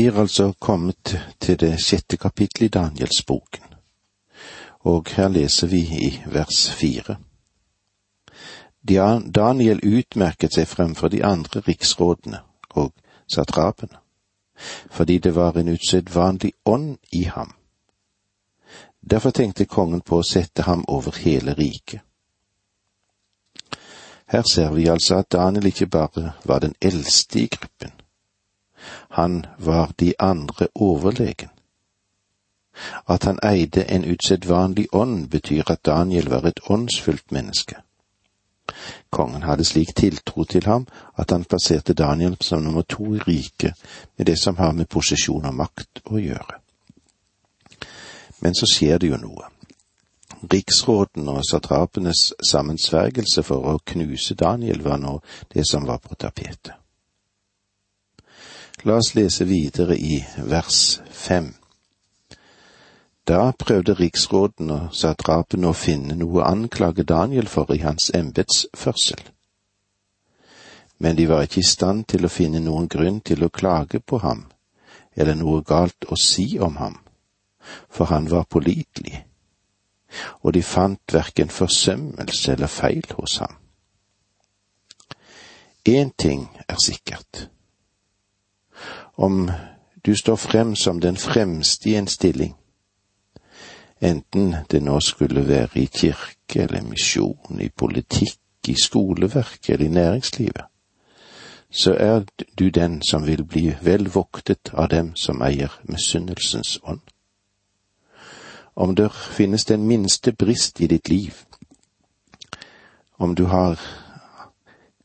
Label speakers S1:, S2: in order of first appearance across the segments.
S1: Vi er altså kommet til det sjette kapittelet i Danielsboken, og her leser vi i vers fire. Daniel utmerket seg fremfor de andre riksrådene og satrapene, fordi det var en usedvanlig ånd i ham. Derfor tenkte kongen på å sette ham over hele riket. Her ser vi altså at Daniel ikke bare var den eldste i gruppen, han var de andre overlegen. At han eide en usedvanlig ånd, betyr at Daniel var et åndsfullt menneske. Kongen hadde slik tiltro til ham at han plasserte Daniel som nummer to i riket med det som har med posisjon og makt å gjøre. Men så skjer det jo noe. Riksråden og satrapenes sammensvergelse for å knuse Daniel var nå det som var på tapetet. La oss lese videre i vers fem. Da prøvde riksråden og satrapen å finne noe å anklage Daniel for i hans embetsførsel. Men de var ikke i stand til å finne noen grunn til å klage på ham, eller noe galt å si om ham, for han var pålitelig, og de fant verken forsømmelse eller feil hos ham. Én ting er sikkert om du står frem som den fremste i en stilling, enten det nå skulle være i kirke eller misjon, i politikk, i skoleverk eller i næringslivet, så er du den som vil bli vel voktet av dem som eier misunnelsens ånd. Om det finnes den minste brist i ditt liv, om du har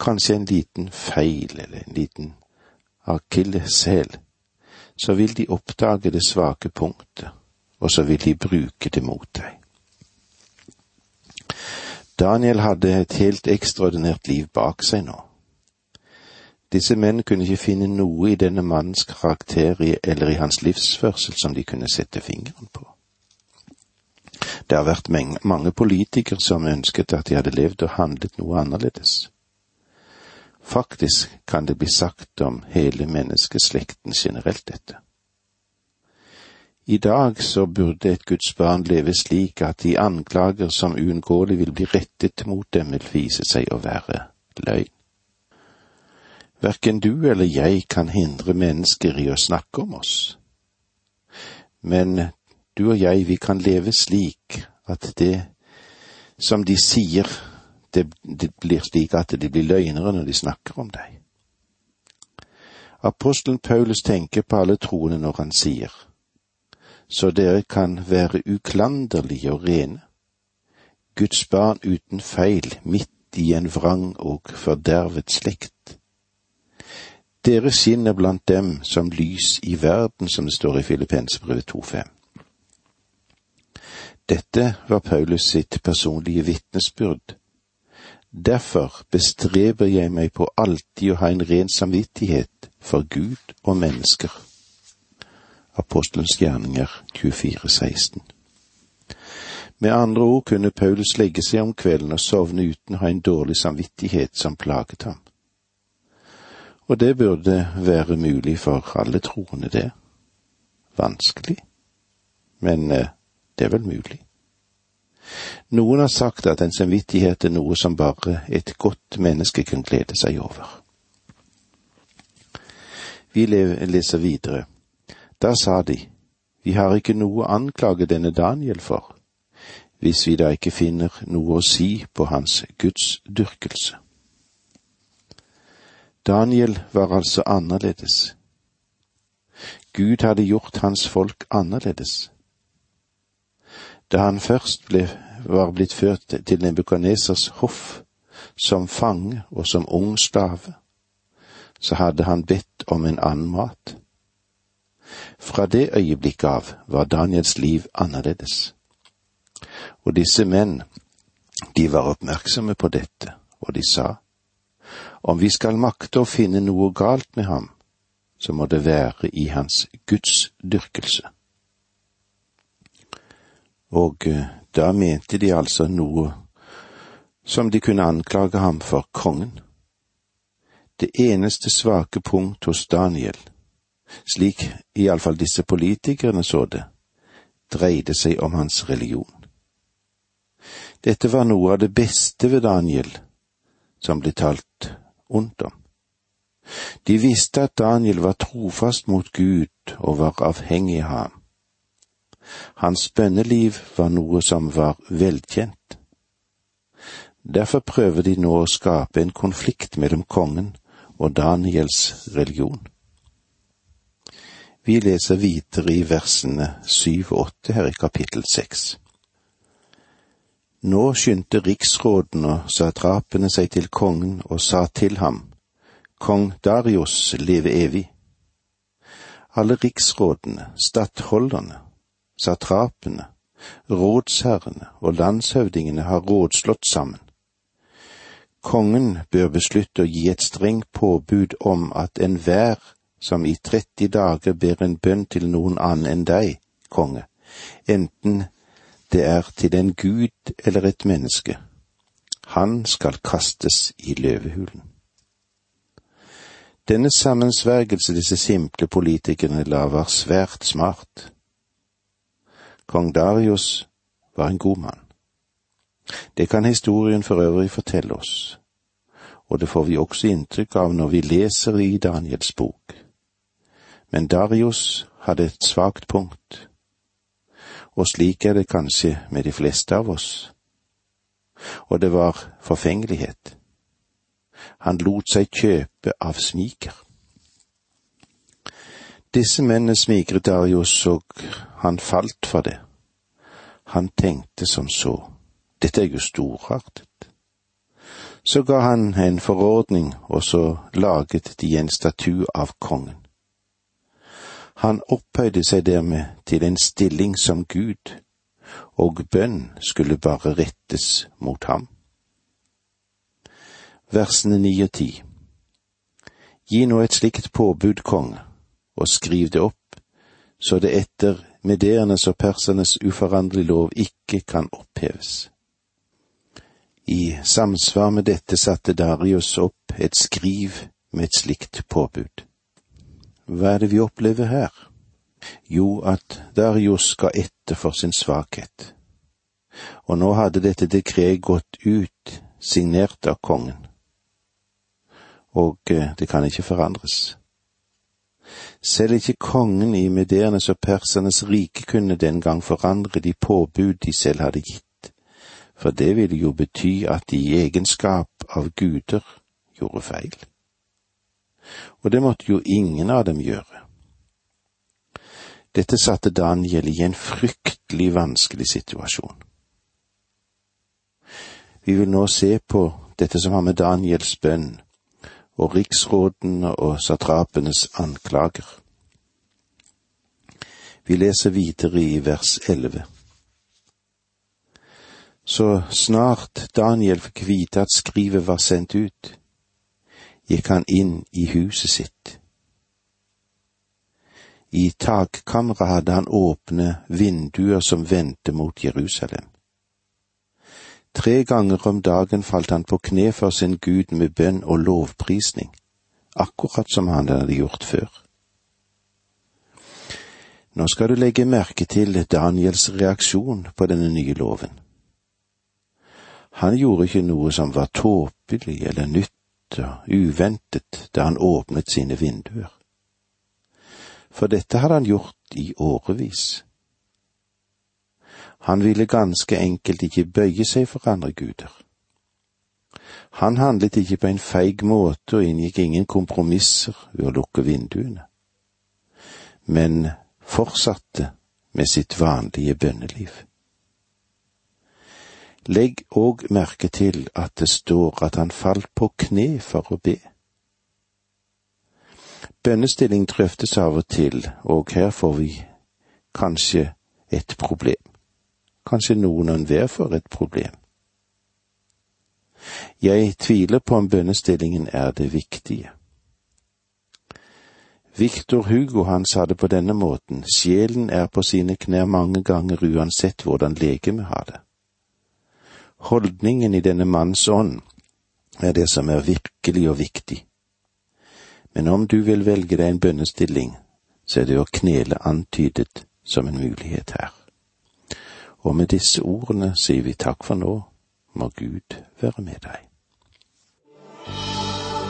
S1: kanskje en liten feil eller en liten akilleshæl, så vil de oppdage det svake punktet, og så vil de bruke det mot deg. Daniel hadde et helt ekstraordinært liv bak seg nå. Disse menn kunne ikke finne noe i denne mannens karakter eller i hans livsførsel som de kunne sette fingeren på. Det har vært mange politikere som ønsket at de hadde levd og handlet noe annerledes. Faktisk kan det bli sagt om hele menneskeslekten generelt dette. I dag så burde et Guds barn leve slik at de anklager som uunngåelig vil bli rettet mot dem, vil vise seg å være løgn. Verken du eller jeg kan hindre mennesker i å snakke om oss, men du og jeg, vi kan leve slik at det som de sier, det, det blir slik at de blir løgnere når de snakker om deg. Apostelen Paulus tenker på alle troende når han sier, så dere kan være uklanderlige og rene, Guds barn uten feil midt i en vrang og fordervet slekt. Dere skinner blant dem som lys i verden, som det står i Filippensbrevet 2.5. Dette var Paulus sitt personlige vitnesbyrd Derfor bestreber jeg meg på alltid å ha en ren samvittighet for Gud og mennesker. Apostelens gjerninger 24,16 Med andre ord kunne Paulus legge seg om kvelden og sovne uten å ha en dårlig samvittighet som plaget ham. Og det burde være mulig for alle troende, det. Vanskelig, men eh, det er vel mulig. Noen har sagt at en samvittighet er noe som bare et godt menneske kan glede seg over. Vi leser videre. Da sa de, vi har ikke noe å anklage denne Daniel for, hvis vi da ikke finner noe å si på hans gudsdyrkelse. Daniel var altså annerledes. Gud hadde gjort hans folk annerledes. Da han først ble, var blitt ført til Nebukadnesers hoff som fange og som ung slave, så hadde han bedt om en annen mat. Fra det øyeblikket av var Daniels liv annerledes. Og disse menn, de var oppmerksomme på dette, og de sa, om vi skal makte å finne noe galt med ham, så må det være i hans gudsdyrkelse. Og eh, da mente de altså noe som de kunne anklage ham for kongen. Det eneste svake punkt hos Daniel, slik iallfall disse politikerne så det, dreide seg om hans religion. Dette var noe av det beste ved Daniel som ble talt ondt om. De visste at Daniel var trofast mot Gud og var avhengig av ham. Hans bønneliv var noe som var velkjent. Derfor prøver de nå å skape en konflikt mellom kongen og Daniels religion. Vi leser videre i versene syv og åtte her i kapittel seks. Nå skyndte riksråden og satrapene seg til kongen og sa til ham, Kong Darius leve evig. Alle riksrådene, stattholderne, satrapene, rådsherrene og landshøvdingene har rådslått sammen. Kongen bør beslutte å gi et strengt påbud om at enhver som i 30 dager ber en bønn til noen annen enn deg, konge, enten det er til en gud eller et menneske, han skal kastes i løvehulen. Denne sammensvergelse disse simple politikerne la, var svært smart. Kong Darius var en god mann. Det kan historien for øvrig fortelle oss, og det får vi også inntrykk av når vi leser i Daniels bok. Men Darius hadde et svakt punkt, og slik er det kanskje med de fleste av oss. Og det var forfengelighet. Han lot seg kjøpe av smiker. Disse mennene smigret Darius, og han falt for det. Han tenkte som så, dette er jo storartet. Så ga han en forordning, og så laget de en statue av kongen. Han opphøyde seg dermed til en stilling som Gud, og bønn skulle bare rettes mot ham. Versene ni og ti Gi nå et slikt påbud, konge, og skriv det opp, så det etter medernes og persernes uforanderlige lov ikke kan oppheves. I samsvar med dette satte Darius opp et skriv med et slikt påbud. Hva er det vi opplever her? Jo, at Darius ga etter for sin svakhet. Og nå hadde dette dekret gått ut, signert av kongen. Og eh, det kan ikke forandres. Selv ikke kongen i medernes og persernes rike kunne den gang forandre de påbud de selv hadde gitt, for det ville jo bety at de i egenskap av guder gjorde feil og det måtte jo ingen av dem gjøre. Dette satte Daniel i en fryktelig vanskelig situasjon. Vi vil nå se på dette som har med Daniels bønn og riksrådene og satrapenes anklager. Vi leser videre i vers elleve. Så snart Daniel fikk vite at skrivet var sendt ut, gikk han inn i huset sitt. I takkammeret hadde han åpne vinduer som vendte mot Jerusalem. Tre ganger om dagen falt han på kne for sin Gud med bønn og lovprisning, akkurat som han hadde gjort før. Nå skal du legge merke til Daniels reaksjon på denne nye loven. Han gjorde ikke noe som var tåpelig eller nytt og uventet da han åpnet sine vinduer. For dette hadde han gjort i årevis. Han ville ganske enkelt ikke bøye seg for andre guder. Han handlet ikke på en feig måte og inngikk ingen kompromisser ved å lukke vinduene, men fortsatte med sitt vanlige bønneliv. Legg òg merke til at det står at han falt på kne for å be. Bønnestilling drøftes av og til, og her får vi kanskje et problem. Kanskje noen og enhver får et problem. Jeg tviler på om bønnestillingen er det viktige. Victor Hugo han sa det på denne måten, sjelen er på sine knær mange ganger uansett hvordan legemet har det. Holdningen i denne manns ånd er det som er virkelig og viktig. Men om du vil velge deg en bønnestilling, så er det å knele antydet som en mulighet her. Og med disse ordene sier vi takk for nå, må Gud være med deg.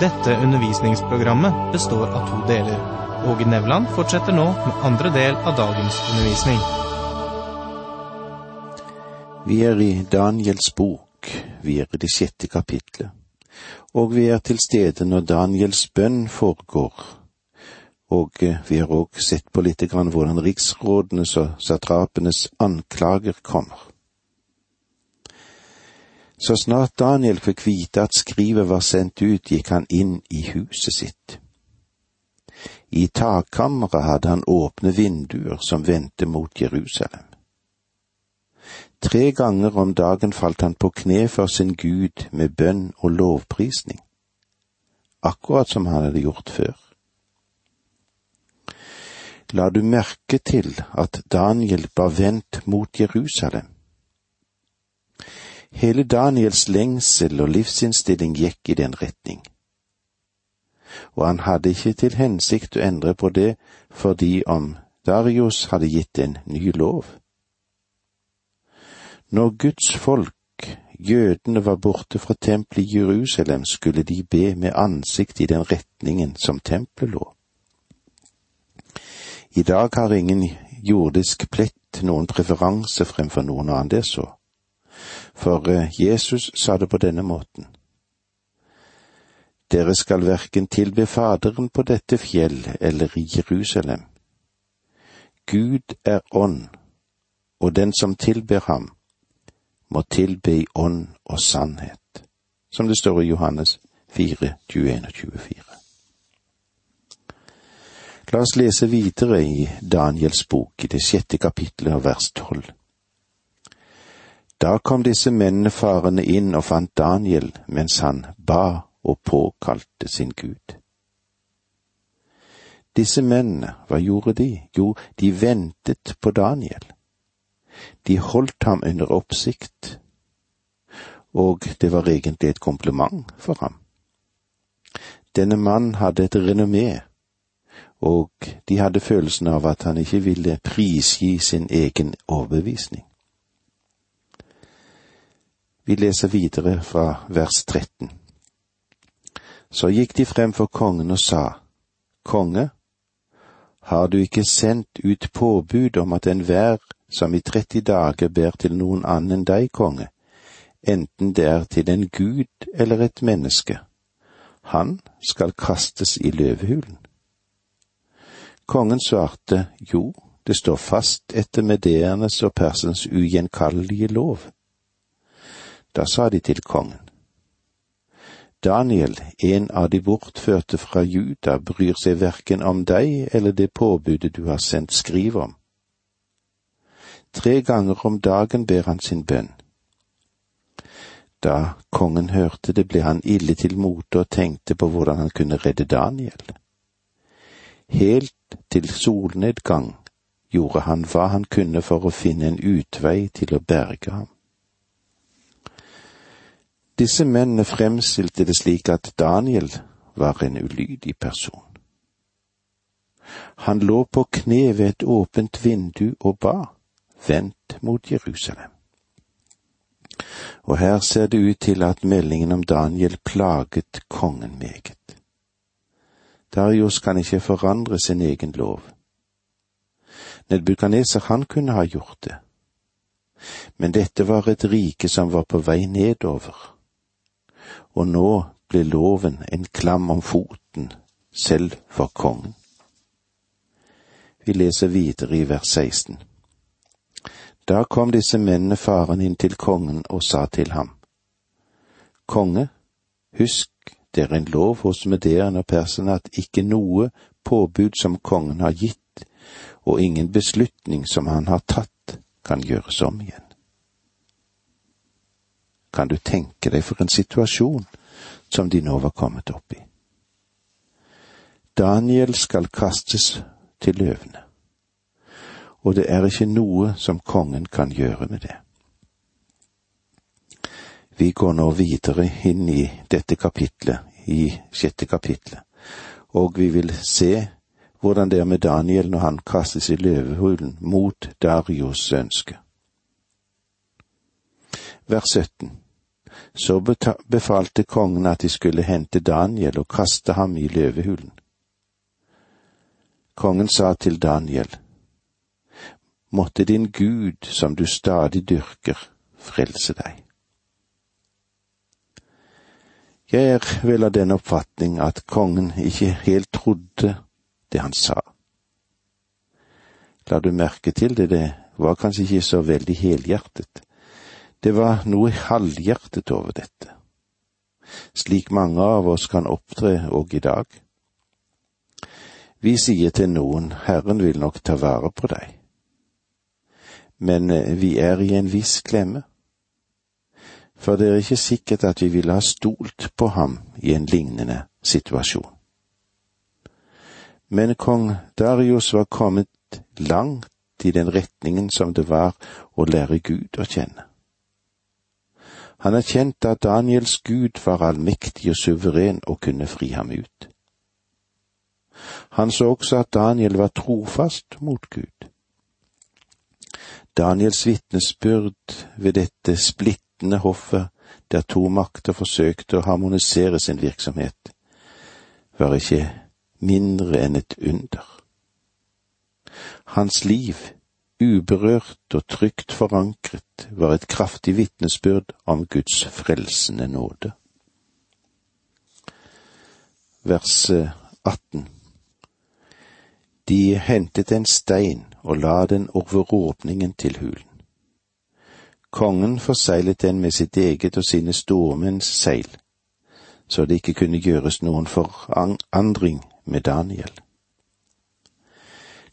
S2: Dette undervisningsprogrammet består av to deler. Åge Nevland fortsetter nå med andre del av dagens undervisning.
S1: Vi er i Daniels bok, vi er i det sjette kapitlet, og vi er til stede når Daniels bønn foregår og eh, vi har òg sett på lite grann hvordan riksrådenes og satrapenes anklager kommer. Så snart Daniel fikk vite at skrivet var sendt ut, gikk han inn i huset sitt. I takkammeret hadde han åpne vinduer som vendte mot Jerusalem. Tre ganger om dagen falt han på kne for sin Gud med bønn og lovprisning, akkurat som han hadde gjort før la du merke til at Daniel var vendt mot Jerusalem. Hele Daniels lengsel og livsinnstilling gikk i den retning, og han hadde ikke til hensikt å endre på det fordi om Darius hadde gitt en ny lov. Når Guds folk, jødene, var borte fra tempelet i Jerusalem, skulle de be med ansikt i den retningen som tempelet lå. I dag har ingen jordisk plett noen preferanse fremfor noen annen det så. For eh, Jesus sa det på denne måten. Dere skal verken tilbe Faderen på dette fjell eller i Jerusalem. Gud er ånd, og den som tilber ham, må tilbe i ånd og sannhet, som det står i Johannes 4, 21 og 24. La oss lese videre i Daniels bok i det sjette kapitlet av vers tolv. Da kom disse mennene farende inn og fant Daniel mens han ba og påkalte sin Gud. Disse mennene, hva gjorde de? Jo, de ventet på Daniel. De holdt ham under oppsikt, og det var egentlig et kompliment for ham. Denne mannen hadde et renommé og de hadde følelsen av at han ikke ville prisgi sin egen overbevisning. Vi leser videre fra vers 13. Så gikk de frem for kongen og sa, Konge, har du ikke sendt ut påbud om at enhver som i 30 dager ber til noen annen enn deg, konge, enten det er til en gud eller et menneske, han skal kastes i løvehulen? Kongen svarte jo, det står fast etter medeernes og persens ugjenkallelige lov. Da sa de til kongen. Daniel, en av de bortførte fra Juda, bryr seg verken om deg eller det påbudet du har sendt skriv om. Tre ganger om dagen ber han sin bønn. Da kongen hørte det, ble han ille til mote og tenkte på hvordan han kunne redde Daniel. Helt til solnedgang gjorde han hva han kunne for å finne en utvei til å berge ham. Disse mennene fremstilte det slik at Daniel var en ulydig person. Han lå på kne ved et åpent vindu og ba, vendt mot Jerusalem. Og her ser det ut til at meldingen om Daniel plaget kongen meget. Darius kan ikke forandre sin egen lov. Nedbukaneser, han kunne ha gjort det. Men dette var et rike som var på vei nedover, og nå ble loven en klam om foten, selv for kongen. Vi leser videre i vers 16. Da kom disse mennene faren inn til kongen og sa til ham, Konge, husk det er en lov hos medeerne og perserne at ikke noe påbud som kongen har gitt, og ingen beslutning som han har tatt, kan gjøres om igjen. Kan du tenke deg for en situasjon som de nå var kommet opp i? Daniel skal kastes til løvene, og det er ikke noe som kongen kan gjøre med det. Vi går nå videre inn i dette kapitlet, i sjette kapitlet, og vi vil se hvordan det er med Daniel når han kastes i løvehulen mot Darios ønske. Vers 17 Så befalte kongen at de skulle hente Daniel og kaste ham i løvehulen. Kongen sa til Daniel, Måtte din Gud, som du stadig dyrker, frelse deg. Jeg er vel av den oppfatning at kongen ikke helt trodde det han sa. La du merke til det, det var kanskje ikke så veldig helhjertet. Det var noe halvhjertet over dette, slik mange av oss kan opptre òg i dag. Vi sier til noen Herren vil nok ta vare på deg, men eh, vi er i en viss klemme. For det er ikke sikkert at vi ville ha stolt på ham i en lignende situasjon. Men kong Darius var kommet langt i den retningen som det var å lære Gud å kjenne. Han erkjente at Daniels Gud var allmektig og suveren og kunne fri ham ut. Han så også at Daniel var trofast mot Gud. Daniels vitnesbyrd ved dette splittende hoffet, der to makter forsøkte å harmonisere sin virksomhet, var ikke mindre enn et under. Hans liv, uberørt og trygt forankret, var et kraftig vitnesbyrd om Guds frelsende nåde. Vers 18 De hentet en stein og la den over åpningen til hulen. Kongen forseglet den med sitt eget og sine stormenns seil, så det ikke kunne gjøres noen forandring med Daniel.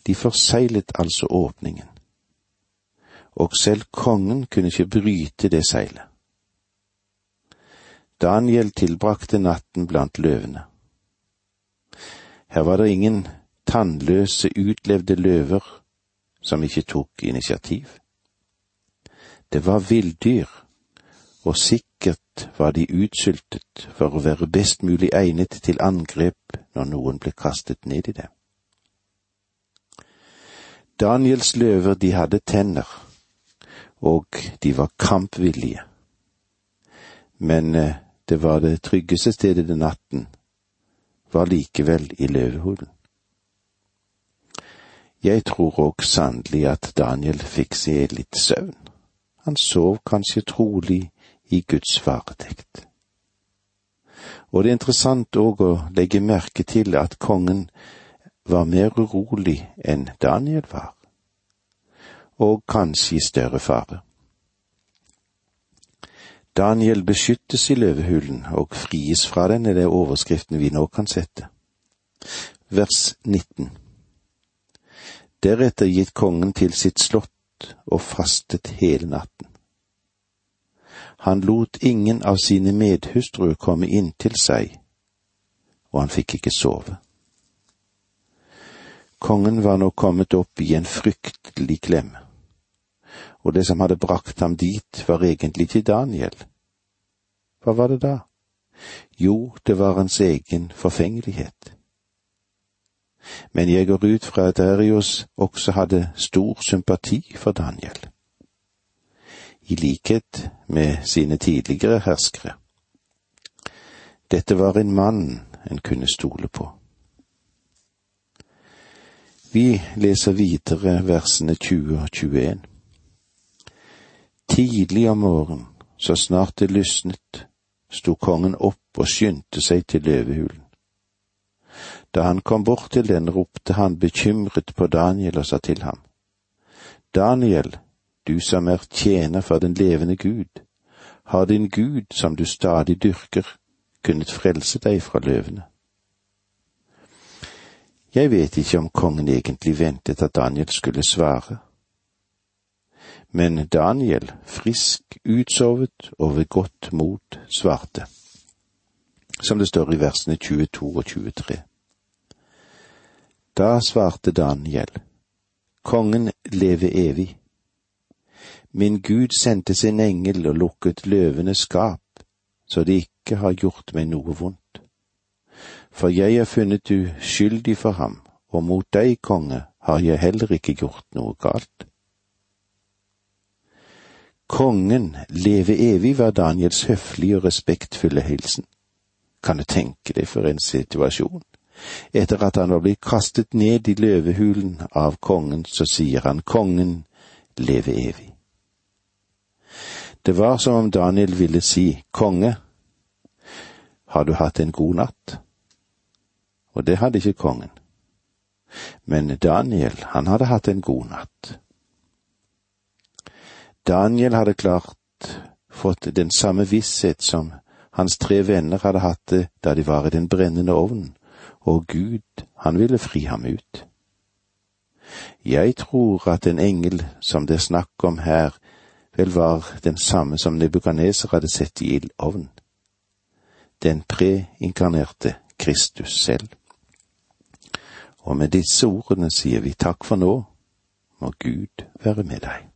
S1: De forseglet altså åpningen, og selv kongen kunne ikke bryte det seilet. Daniel tilbrakte natten blant løvene. Her var det ingen tannløse, utlevde løver som ikke tok initiativ. Det var villdyr, og sikkert var de utsultet for å være best mulig egnet til angrep når noen ble kastet ned i dem. Daniels løver, de hadde tenner, og de var kampvillige. Men eh, det var det tryggeste stedet den natten, var likevel i løvehulen. Jeg tror òg sannelig at Daniel fikk seg litt søvn. Han sov kanskje trolig i Guds varetekt. Og det er interessant òg å legge merke til at kongen var mer urolig enn Daniel var, og kanskje i større fare. Daniel beskyttes i løvehulen og fries fra den, er det overskriften vi nå kan sette. Vers 19 Deretter gitt kongen til sitt slott og fastet hele natten. Han lot ingen av sine medhustruer komme inn til seg, og han fikk ikke sove. Kongen var nå kommet opp i en fryktelig klemme, og det som hadde brakt ham dit, var egentlig til Daniel. Hva var det da? Jo, det var hans egen forfengelighet. Men jeg går ut fra at Darius også hadde stor sympati for Daniel i likhet med sine tidligere herskere. Dette var en mann en kunne stole på. Vi leser videre versene 20 og 21. Tidlig om morgenen, så snart det lysnet, sto kongen opp og skyndte seg til løvehulen. Da han kom bort til den, ropte han bekymret på Daniel og sa til ham, Daniel, du som er tjener for den levende Gud, har din Gud, som du stadig dyrker, kunnet frelse deg fra løvene? Jeg vet ikke om kongen egentlig ventet at Daniel skulle svare. Men Daniel, frisk, utsovet og ved godt mot, svarte, som det står i versene 22 og 23. Da svarte Daniel, Kongen leve evig. Min Gud sendte sin engel og lukket løvenes skap, så de ikke har gjort meg noe vondt. For jeg er funnet uskyldig for ham, og mot deg, konge, har jeg heller ikke gjort noe galt. Kongen leve evig var Daniels høflige og respektfulle hilsen. Kan du tenke deg for en situasjon? Etter at han var blitt kastet ned i løvehulen av kongen, så sier han kongen leve evig. Det var som om Daniel ville si konge, har du hatt en god natt? Og det hadde ikke kongen. Men Daniel, han hadde hatt en god natt. Daniel hadde klart fått den samme visshet som hans tre venner hadde hatt det da de var i den brennende ovnen, og Gud, han ville fri ham ut. Jeg tror at en engel som det er snakk om her, vel var den samme som Nebukaneser hadde sett i ildovnen. Den preinkarnerte Kristus selv. Og med disse ordene sier vi takk for nå, må Gud være med deg.